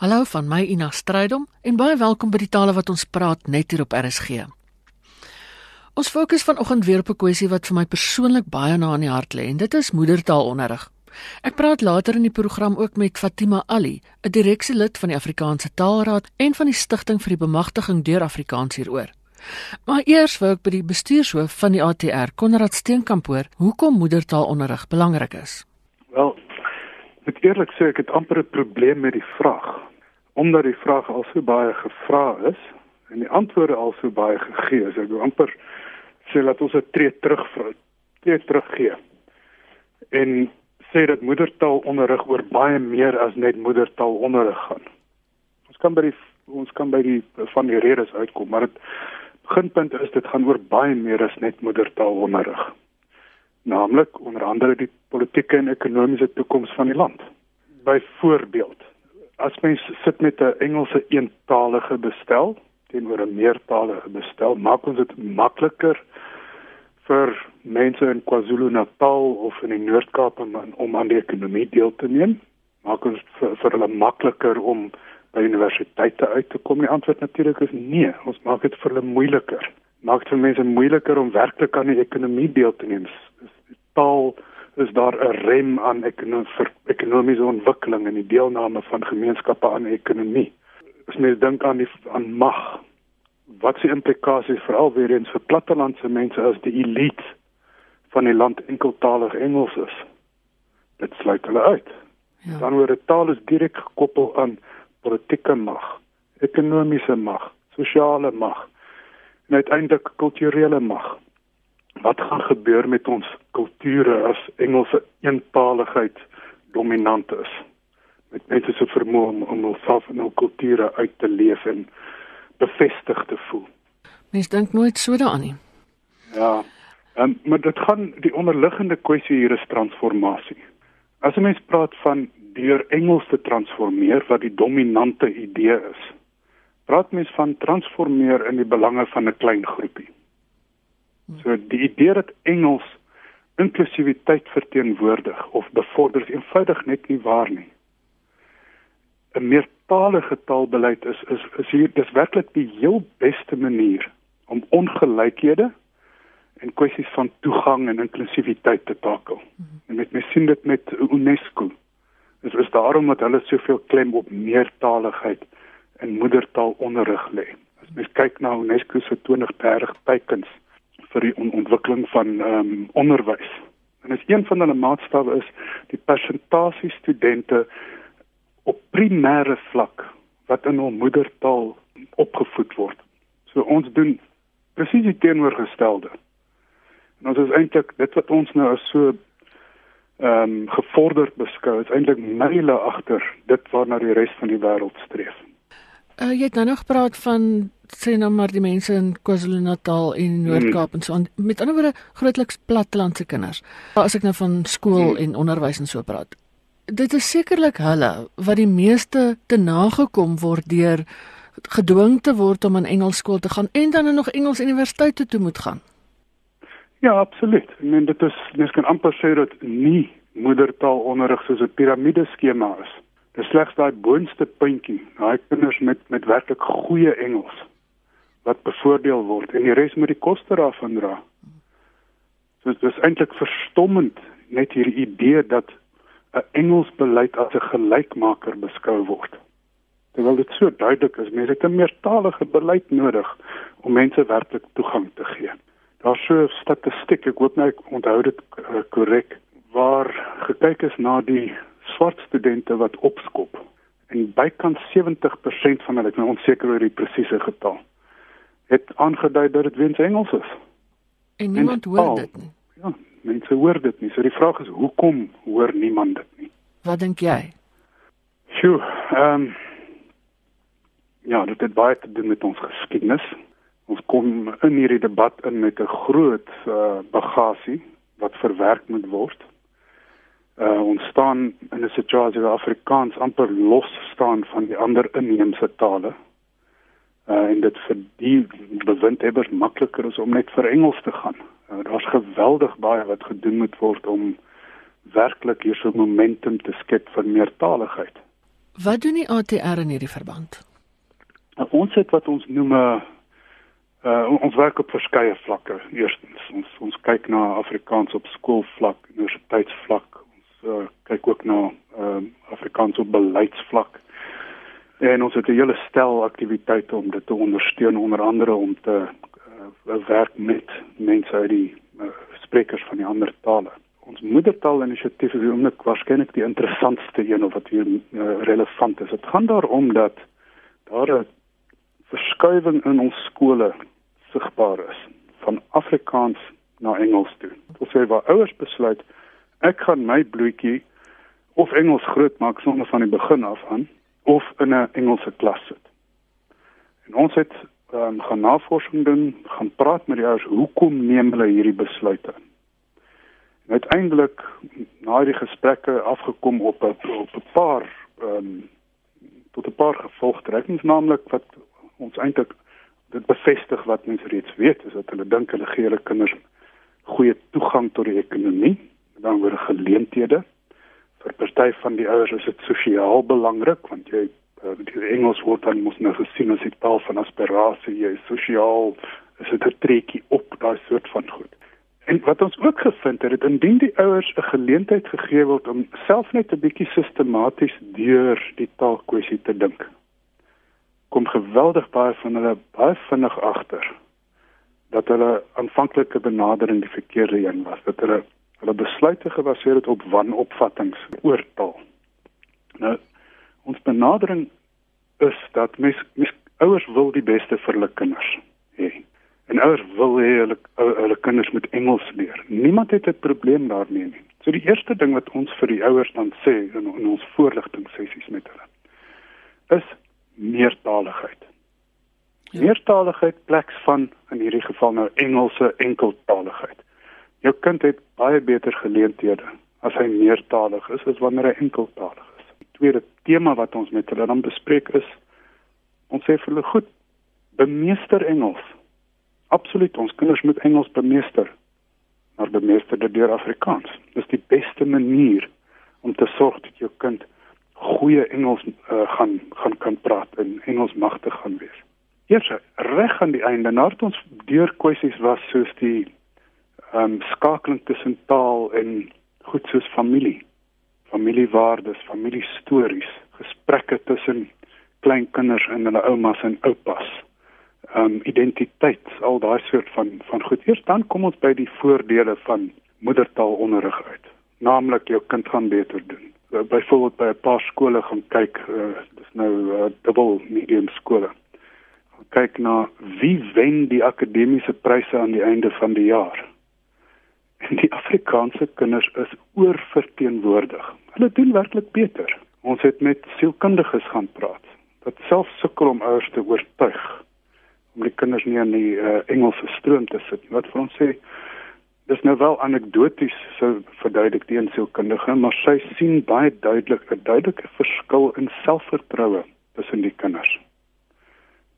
Hallo van my Ina Strydom en baie welkom by die tale wat ons praat net hier op RSG. Ons fokus vanoggend weer op 'n kwessie wat vir my persoonlik baie na in die hart lê en dit is moedertaalonderrig. Ek praat later in die program ook met Fatima Ali, 'n direksielid van die Afrikaanse Taalraad en van die Stichting vir die Bemagtiging deur Afrikaans hieroor. Maar eers wou ek by die bestuurshoof van die ATR, Konrad Steenkamp hoor, hoekom moedertaalonderrig belangrik is. Wel, ek eerlik sê ek het amper 'n probleem met die vraag omdat die vraag al so baie gevra is en die antwoorde al so baie gegee is, ek wil amper sê dat ons 'n tree terug tree terug gee. En sê dat moedertaalonderrig oor baie meer as net moedertaalonderrig gaan. Ons kan by die ons kan by die van die redes uitkom, maar dit beginpunt is dit gaan oor baie meer as net moedertaalonderrig. Naamlik onder andere die politieke en ekonomiese toekoms van die land. Byvoorbeeld as mens sit met 'n Engelse eentalige bestel teenoor 'n meertalige bestel, maak ons dit makliker vir mense in KwaZulu-Natal of in die Noord-Kaap om, om aan die ekonomie deel te neem. Maak ons vir, vir hulle makliker om by universiteite uit te kom. Die antwoord natuurlik is nee, ons maak dit vir hulle moeiliker. Maak dit vir mense moeiliker om werklik aan die ekonomie deel te neem. Taal is daar 'n rem aan ekonomiese ontwikkeling en die deelname van gemeenskappe aan die ekonomie. As mens dink aan die aan mag, wat se implikasies veral weer eens vir plattelandse mense as die elite van die land enkeltalig Engels is. Dit sluit hulle uit. Ja. Dan word dit taal is direk gekoppel aan politieke mag, ekonomiese mag, sosiale mag en uiteindelik kulturele mag wat gaan gebeur met ons kulture as Engelse eentaligheid dominant is met mense se vermoë om om hulself en hul kulture uit te leef en bevestig te voel. Mens dink nooit so daaraan nie. Ja. Um, maar dit gaan die onderliggende kwessie hier is transformasie. As 'n mens praat van deur Engels te transformeer wat die dominante idee is, praat mens van transformeer in die belange van 'n klein groepie. So die idee dat Engels inklusiwiteit verteenwoordig of bevorder is eenvoudig net nie waar nie. 'n Meertalige taalbeleid is is is hier dis werklik die heel beste manier om ongelykhede en kwessies van toegang en inklusiwiteit te takel. En met my sien dit met UNESCO. Dit is daarom dat hulle soveel klem op meertaligheid en moedertaalonderrig lê. As mens kyk na UNESCO se 2030 teikens vir die on ontwikkeling van ehm um, onderwys. En as een van hulle maatstawwe is die persentasie studente op primêre vlak wat in hul moedertaal opgevoed word. So ons doen presies die teenoorgestelde. En ons is eintlik dit wat ons nou as so ehm um, gevorderd beskou, is eintlik myle agter dit waarna die res van die wêreld streef. Uh, jy het nou nog gepraat van sê nou maar die mense in KwaZulu-Natal en Noord-Kaap en so aan met ander woorde grootliks plattelandse kinders. As ek nou van skool hmm. en onderwys en so praat. Dit is sekerlik hulle wat die meeste te nagekom word deur gedwing te word om aan Engels skool te gaan en dan nog Engels universiteit toe moet gaan. Ja, absoluut. Ek meen dit is mens kan amper sê dat nie moedertaalonderrig soos 'n piramideskema is. Dit slegs daai boonste puntjie, daai kinders met met werklik goeie Engels wat bevoordeel word en die res moet die koste daarvan dra. So dit is eintlik verstommend net hierdie idee dat 'n Engels beleid as 'n gelykmaker beskou word. Terwyl dit so duidelik is, mense het 'n meertalige beleid nodig om mense werklik toegang te gee. Daar's so 'n statistiek, ek hoop nou ek onthou dit eh, korrek, waar gekyk is na die swart studente wat opskop en bykans 70% van hulle, ek is nou onseker oor die presiese getal, het aangedui dat dit weens Engels is. En niemand en, hoor dit nie. Ja, mense hoor dit nie. So die vraag is hoekom hoor niemand dit nie? Wat dink jy? Sjoe, ehm um, ja, dit het baie te doen met ons geskiedenis. Ons kom in hierdie debat in met 'n groot uh, bagasie wat verwerk moet word. Uh ons staan in 'n situasie waar Afrikaans amper los staan van die ander inheemse tale uh, en dit vir die bewindhebbers makliker is om net vir Engels te gaan. Uh, Daar's geweldig baie wat gedoen moet word om werklik hier so momentum te skep vir meertaligheid. Wat doen die ATR in hierdie verband? Nou, ons het wat ons noem 'n uh, ons werk op verskeie vlakke. Eerstens, ons ons kyk na Afrikaans op skoolvlak, universiteitsvlak. Ons uh, kyk ook na uh, Afrikaans op beleidsvlak. En ons het 'n hele stel aktiwiteite om dit te ondersteun onder andere om te uh, werk met mense uit die uh, sprekers van die ander tale. Ons moedertaal inisiatief is oomblik waarskynlik die interessantste een of wat hier uh, relevant is. Dit gaan daaroor dat daar 'n verskuiwing in ons skole sigbaar is van Afrikaans na Engels toe. Dit sê waar ouers besluit ek gaan my bloetjie of Engels groot maak sonder van die begin af aan of in 'n Engelse klas sit. En ons het um, gaan navorsing doen, gaan praat met die ouers, hoekom neem hulle hierdie besluite? En uiteindelik na die gesprekke afgekom op 'n op 'n paar ehm um, tot 'n paar gevolgtrekkings naamlik wat ons eintlik dit bevestig wat mense reeds weet is dat hulle dink hulle gee hulle kinders goeie toegang tot die ekonomie, dan word geleenthede vir party van die ouers is dit sosiaal belangrik want jy die Engels word dan mos nou gesien as 'n taal van aspirasie jy sosiaal is dit 'n trekkie op daai soort van goed. En wat ons ook gevind het, het indien die ouers 'n geleentheid gegee word om self net 'n bietjie sistematies deur die taalkwessie te dink kom geweldig baie van hulle baie vinnig agter dat hulle aanvanklike benadering die verkeerde een was dat hulle Hulle besluite gebaseer het op wanopvattinge oor taal. Nou ons benadering is dat mes, mes ouers wil die beste vir hulle kinders hê. En ouers wil hê hulle hulle kinders moet Engels leer. Niemand het 'n probleem daarmee nie. So die eerste ding wat ons vir die ouers dan sê in, in ons voorligting sessies met hulle is meertaligheid. Ja. Meertaligheid pleks van in hierdie geval nou Engelse enkeltaligheid. Jou kind het baie beter geleenthede as hy meertalig is as wanneer hy enkeltalig is. Die tweede tema wat ons met hulle dan bespreek is ons sê vir hulle goed, bemeester Engels. Absoluut, ons kinders moet Engels bemeester. Maar bemeester dit deur Afrikaans. Dis die beste manier om te sorg dat jou kind goeie Engels uh, gaan gaan kan praat en Engels magtig gaan wees. Eers reg aan die einde, nadat ons deur kwessies was soos die um, skakeling tussen taal en goed soos familie, familiewaardes, familiestories, gesprekke tussen kleinkinders en hulle oumas en oupas. Um identiteit, al daai soort van van goed. Eers dan kom ons by die voordele van moedertaalonderrig uit. Naamlik jou kind gaan beter doen. Uh, Byvoorbeeld by 'n paar skole gaan kyk, uh, dis nou uh, dubbel medium skole. Kyk na wie wen die akademiese pryse aan die einde van die jaar die Afrikaanse kinders is oorverteenwoordig. Hulle doen werklik beter. Ons het met sielkundiges gaan praat wat self sukkel om ouers te oortuig om die kinders nie in die uh, Engelse stroom te sit nie. Wat vir ons sê dis nou wel anekdoties so verduidelik die sielkundige, maar sy sien baie duidelik 'n duidelike verskil in selfvertroue tussen die kinders.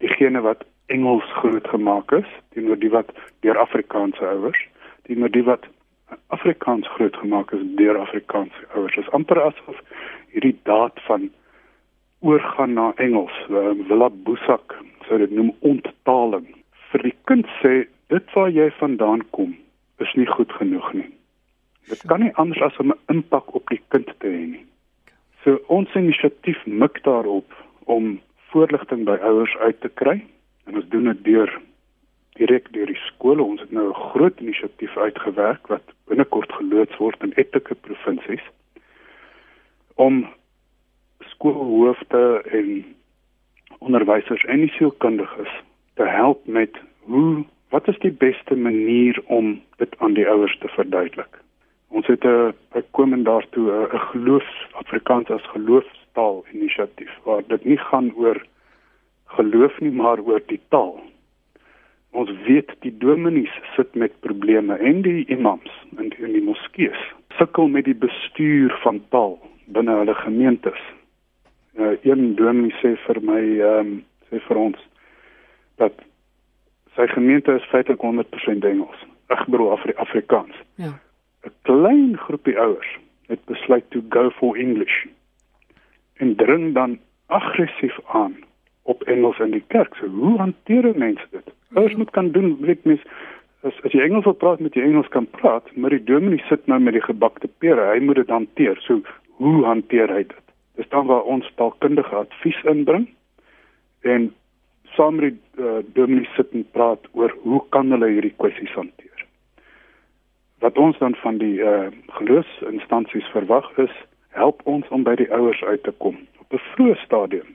Diegene wat Engels groot gemaak is teenoor die wat deur Afrikaanse ouers teenoor die wat Afrikaans grootgemaak is deur Afrikaanse ouers. Dit is amper asof hierdie daad van oorgaan na Engels, uh, Willa Boesak sou dit noem onttaling. Vir die kind sê dit waar jy vandaan kom is nie goed genoeg nie. Dit kan nie anders as om 'n impak op die kind te hê nie. So ons inisiatief mik daarop om voorligting by ouers uit te kry en ons doen dit deur direk deur die skole. Ons het nou 'n groot inisiatief uitgewerk wat binnekort geloods word in etlike provinsies om skoolhoofde en onderwysers en sielkundiges te help met hoe wat is die beste manier om dit aan die ouers te verduidelik. Ons het 'n bykomend daartoe 'n geloofs Afrikaans as geloofstaal inisiatief waar dit nie gaan oor geloof nie maar oor die taal ons weet die dominees sit met probleme en die imams en die, die moskeeë sukkel met die bestuur van taal binne hulle gemeentes. Uh, een dominee sê vir my ehm um, sê vir ons dat sy gemeente is feitelik 100% Engels. Bedoel Afri Afrikaans. Ja. 'n Klein groepie ouers het besluit to go for English. en dring dan aggressief aan op Engels in die kerk. So hoe hanteer mense dit? Ouers moet kan doen, weet mens, as as jy Engels wil praat met jy Engels kan praat, maar die dominee sit nou met die gebakte pere. Hy moet dit hanteer. So hoe hanteer hy dit? Dis dan waar ons taalkundige advies inbring en saam met die uh, dominee sit en praat oor hoe kan hulle hierdie kwessies hanteer. Wat ons dan van die uh, geloofsinstansies verwag is, help ons om by die ouers uit te kom op 'n vroeë stadium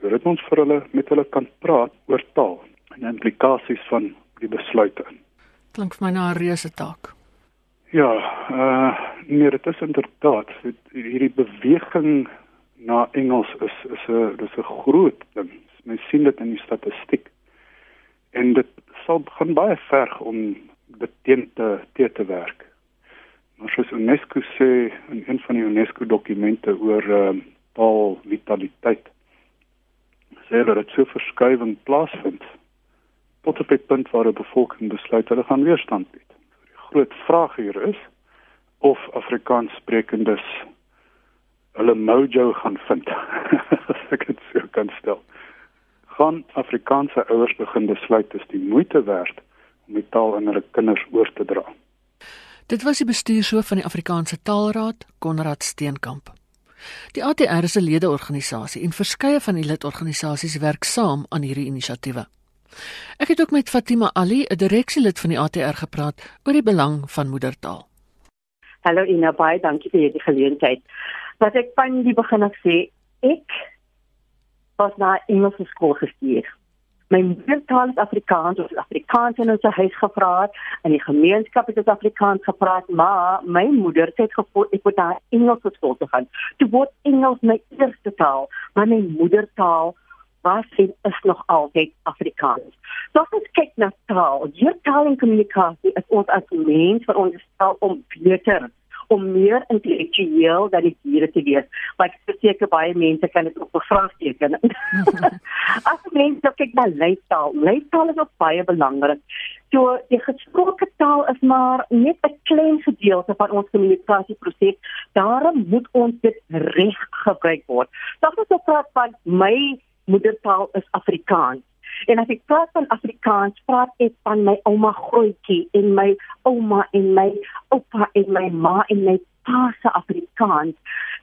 sodat ons vir hulle met hulle kan praat oor implikasies van die besluite. Klink vir my na 'n reuse taak. Ja, uh nee, dit is inderdaad hierdie beweging na Engels is is 'n dis 'n groot ding. Mens sien dit in die statistiek. En dit sal gaan baie verg om dit teen te te te werk. Maar soos UNESCO sê in een van die UNESCO dokumente oor uh, taal vitaliteit sê dat dit so verskuiwing plaasvind tot op 'n punt waar 'n bevolking besluit hulle gaan weerstand bied. Die groot vraag hier is of Afrikaans sprekendes hulle mojo gaan vind. As ek dit so kan stel. Gaan Afrikaanse ouers begin besluit dis die moeite werd om die taal aan hulle kinders oor te dra. Dit was die bestuurshoof van die Afrikaanse Taalraad, Konrad Steenkamp. Die ATR is 'n ledeorganisasie en verskeie van die lidorganisasies werk saam aan hierdie inisiatiewe. Ek het ook met Fatima Ali, 'n direksielid van die ATR gepraat oor die belang van moedertaal. Hallo Ina, baie dankie vir die geleentheid. Wat ek van die begin af sê, ek was na Engelse skool gestuur my moedertaal is Afrikaans, ons Afrikaans in ons huis gepraat en die gemeenskap het ons Afrikaans gepraat, maar my moeder het gevoel ek moet na Engels skool toe gaan. Toe word Engels my eerste taal, maar my moedertaal was en is nog altyd Afrikaans. So as ons kyk na taal, hier taal en kommunikasie is ons as mens vir ons taal om beter om meer intellektueel dan die diere te wees. Maar ek verseker baie mense kan dit op bevraagteken. As mense kyk na leeftaal, leeftaal is ook baie belangrik. So die gesproke taal is maar net 'n klein gedeelte van ons kommunikasieproses. Daarom moet ons dit reg gebruik word. Dit is ook praat van my moedertaal is Afrikaans. En as ek praat van Afrikaans, praat ek van my ouma grootjie en my ouma en my oupa en my ma en my pa se Afrikaans.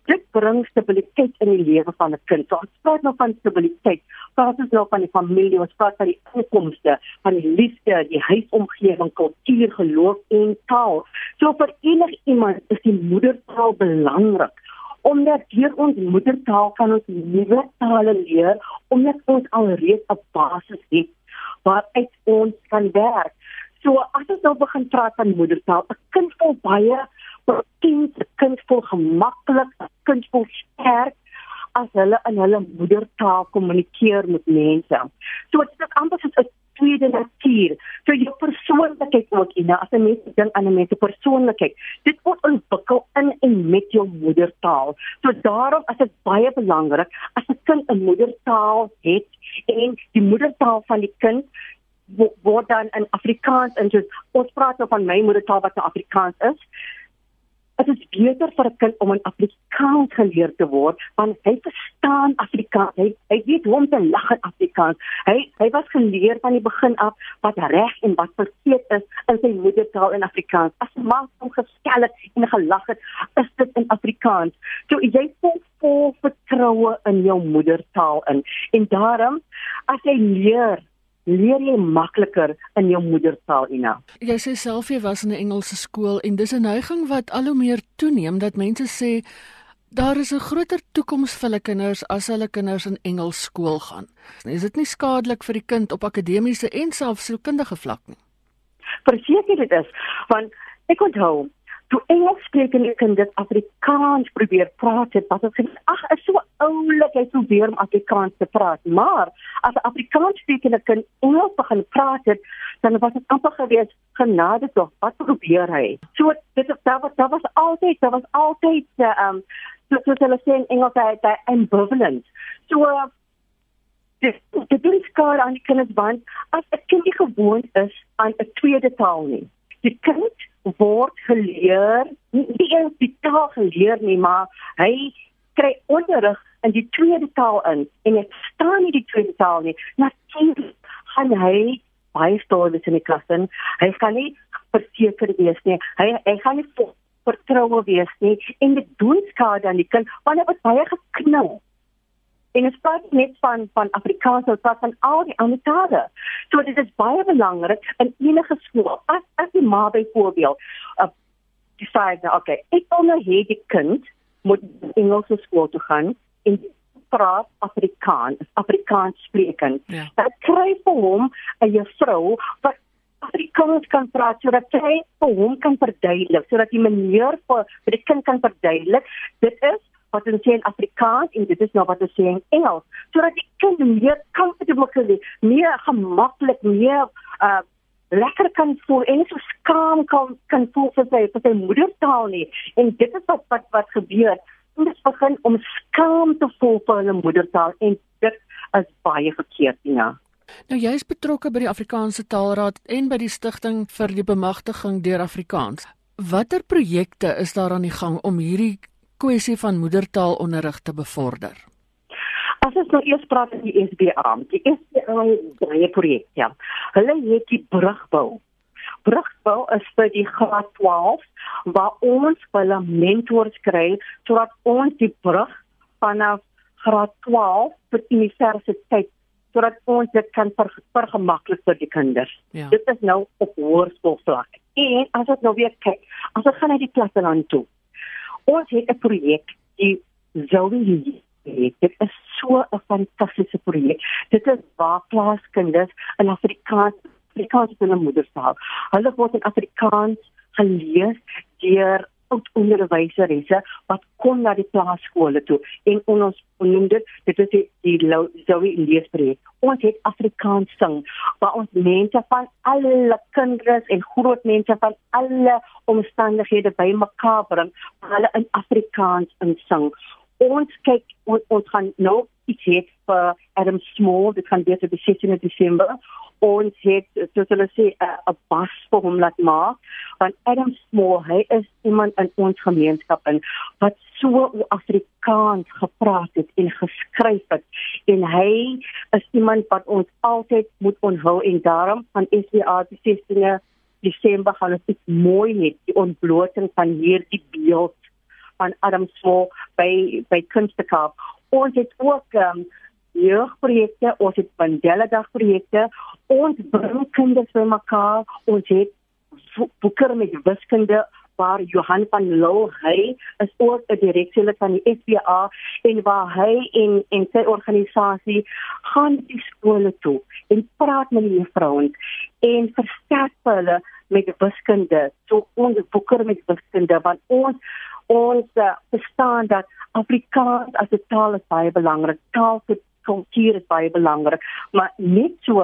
Dit bring stabiliteit in die lewe van 'n kind. So, ons praat nou van stabiliteit. Praat ons nou van die familie, ons praat van die inkomste, van die liefde, die huisomgewing, kultuur, geloof en taal. So vir enigiemand is die moedertaal belangrik omdat deur ons moedertaal kan ons nuwe tale leer omdat ons alreeds 'n basis het waaruit ons kan werk. So as ons nou begin praat van moedertaal, 'n kind voel baie kind, 'n kind voel gemaklik, 'n kind voel sterk as hulle in hulle moedertaal kommunikeer met mense. So dit is amper soos 'n tweede natuur. So jou persoonlikheid ook en as 'n mens dink aan 'n mens se persoonlikheid, dit word ontwikkel in en met jou moedertaal. So daarom is dit baie belangrik as 'n kind 'n moedertaal het en die moedertaal van die kind word dan in Afrikaans en dus ons praat nou van my moedertaal wat 'n Afrikaans is dit is beter vir 'n kind om in Afrikaans geleer te word want hy verstaan Afrikaans. Hy hy weet hoe om te lag in Afrikaans. Hy hy was geleer van die begin af wat reg en wat verkeerd is in sy moedertaal in Afrikaans. As 'n man hom geskel het en gelag het, is dit in Afrikaans. So jy voel vol vertroue in jou moedertaal in. En daarom as jy leer leer jy makliker in jou moedertaal Ina. Jy sê self jy was in 'n Engelse skool en dis 'n neiging wat al hoe meer toeneem dat mense sê daar is 'n groter toekoms vir hulle kinders as hulle kinders in Engels skool gaan. Is dit nie skadelik vir die kind op akademiese en selfs sielkundige vlak nie? Verseker dit is, want ek onthou toe Engels spreek en ek in dit Afrikaans probeer praat het, wat ek sê, ag, is so oulik jy probeer om Afrikaans te praat, maar as 'n Afrikaans sprekende kind Engels begin praat het, dan was dit amper gewees genade tog, wat probeer hy? So dit is daar was daar was altyd, daar was altyd ehm um, so so hulle sê in Engels hy hy ambivalent. So uh, dit dit is skaar aan die kinders want as 'n kind nie gewoond is aan 'n tweede taal nie. Die kind word geleer, nie eens die taal geleer nie, maar hy kry onderrig in die tweede taal in en ek staan nie die tweede taal nie. Natuurlik gaan hy baie stories in die klas in. Hy gaan nie verseker wees nie. Hy hy gaan nie vertroue wees nie en dit doen skade aan die kind want hy word baie geknou. En dit praat net van van Afrikaans of van al die ander tale. So dit is baie belangrik in enige skool. As as die ma byvoorbeeld uh, decide nou okay, ek wil nou hê die kind moet Engelse skool toe gaan en praat Afrikaans, Afrikaans sprekend. Ja. Dat kry vir hom 'n juffrou wat Afrikaans kan praat sodat hy vir hom kan verduidelik, sodat die manier vir vir die kind kan verduidelik. Dit is wat ons sê in Afrikaans en dit is nou wat ons sê in Engels, sodat die kind meer comfortable, meer gemaklik, meer uh lekker kan voel en so skaam kan kan voel vir sy vir sy moedertaal nie. En dit is wat wat wat gebeur. Ons begin om skaam te voel vir hulle moedertaal en dit is baie verkeerd, ja. Nou jy is betrokke by die Afrikaanse Taalraad en by die stigting vir die bemagtiging deur Afrikaans. Watter projekte is daar aan die gang om hierdie kwessie van moedertaalonderrig te bevorder? As ons nou eers praat oor die SBA, die SBA het baie projekte. Ja. Hulle het die brugbou. Brugbou is vir die graad 12 waar ons hulle mentors kry sodat ons die brug vanaf graad 12 tot universiteit sodat ons dit kan ver, vergemaklik vir die kinders. Ja. Dit is nou op hoërskoolvlak. En as ons nou weer kyk, as ons gaan na die klasseland toe. Ons het 'n projek die Zoe Dit is so 'n fantastiese projek. Dit is waar klaaskinders in Afrikaans Afrikaans in 'n moedertaal. Hulle word in Afrikaans gelees deur oud onderwyseresse wat kom na die plaaskole toe. En ons noem dit dit is die, die Zoe leesprojek ons het Afrikaans sing waar ons mense van alle kinders en groot mense van alle omstandighede bymekaar bring hulle in Afrikaans insing. Ons kyk ons, ons gaan nou iets hê vir Adam Small dit gaan weer op die 16de Desember. Ons het soos hulle sê 'n bas vir hom laat maak want Adam Small hy is iemand in ons gemeenskap en wat so Afrikaans gepraat het en geskryf het. En hy is iemand wat ons altyd moet onthou en daarom van SWA die 16de Desember gaan ons iets mooi hê die ontblooting van hierdie beeld van Adam Small by by Kunstekaap ons het ook um, jeugprojekte, ons het Mandela Dag projekte, ons bring kinders bymekaar, ons het boeke met wiskunde waar Johan van Loo hy is ook 'n direkteur van die SBA en waar hy en en sy organisasie gaan die skole toe en praat met die juffrouens en versterk hulle met wiskunde. So ons boeke met wiskunde want ons ons uh, verstaan dat Afrikaans as 'n taal is baie belangrik. Taal vir kultuur is baie belangrik, maar net so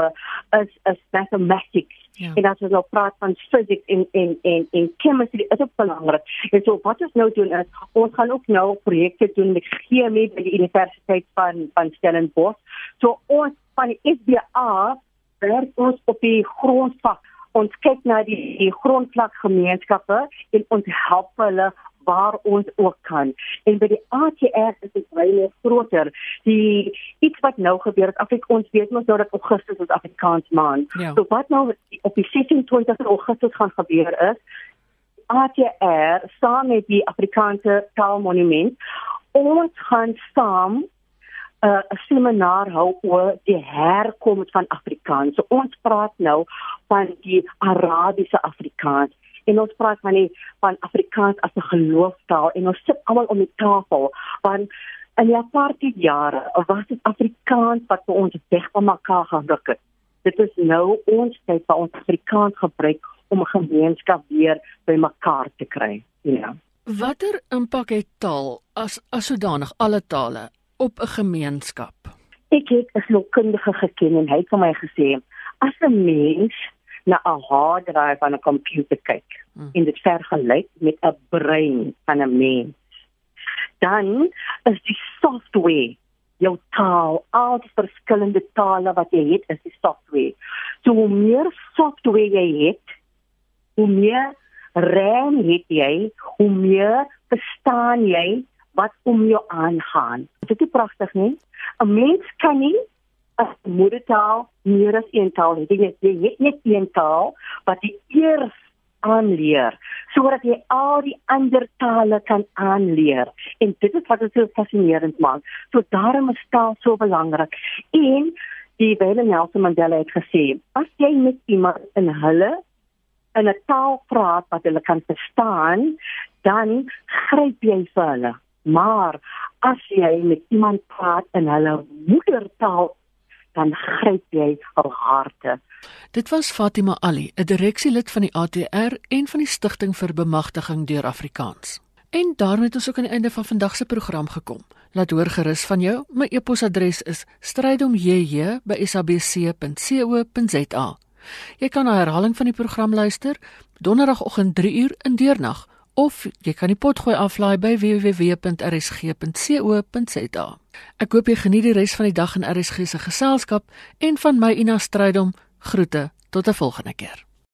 is is mathematics. Ja. En as ons nou praat van physics en en en en chemistry, is dit belangrik. En so wat ons nou doen is ons gaan ook nou projekte doen met chemie by die Universiteit van van Stellenbosch. So ons van die SBA werk ons op die grondvlak ons kyk na die, die grondvlak gemeenskappe en ons help hulle waar ons ook kan. En by die ATR is dit baie groter. Die iets wat nou gebeur het, Afrika ons weet mos nou dat Augustus is Afrikaans maand. Ja. So wat nou op die 26 Augustus gaan gebeur is ATR saam met die Afrikaanse Taalmonument ons gaan saam uh, 'n seminar hou oor die herkoms van Afrikaans. So ons praat nou van die Arabiese Afrikaans en ons praat van die van Afrikaans as 'n geloofstaal en ons sit almal om die tafel want in die apartheid jare was dit Afrikaans wat vir ons weg van mekaar geruk het. Dit is nou ons tyd vir ons Afrikaans gebruik om 'n gemeenskap weer bymekaar te kry. Ja. Watter impak het taal as as sodanig alle tale op 'n gemeenskap? Ek het 'n sielkundige geken en hy het vir my gesê as 'n mens na 'n hard drive van 'n komputer kyk hmm. en dit vergelyk met 'n brein van 'n mens. Dan is die software jou taal, al die verskillende tale wat jy het, is die software. So hoe meer software jy het, hoe meer RAM het jy, hoe meer verstaan jy wat om jou aangaan. Dit is pragtig, nie? 'n Mens kan nie 'n moedertaal meer as een taal hê. Jy het net een taal wat jy eers aanleer sodat jy al die ander tale kan aanleer. En dit is wat dit so fascinerend maak. So daarom is taal so belangrik. En die Welle Nelson Mandela het gesê, as jy met iemand in hulle in 'n taal praat wat hulle kan verstaan, dan gryp jy vir hulle. Maar as jy met iemand praat in hulle moedertaal, dan gryp jy hul harte. Dit was Fatima Ali, 'n direksielid van die ATR en van die Stichting vir Bemagtiging deur Afrikaans. En daarmee het ons ook aan die einde van vandag se program gekom. Laat hoor gerus van jou. My e-posadres is strydomjj@sabc.co.za. Jy kan 'n herhaling van die program luister donderdagoggend 3uur in deernag of jy kan die potgooi aflaai by www.rsg.co.za. Ek hoop jy geniet die res van die dag in RSG se geselskap en van my Ina Strydom groete tot 'n volgende keer.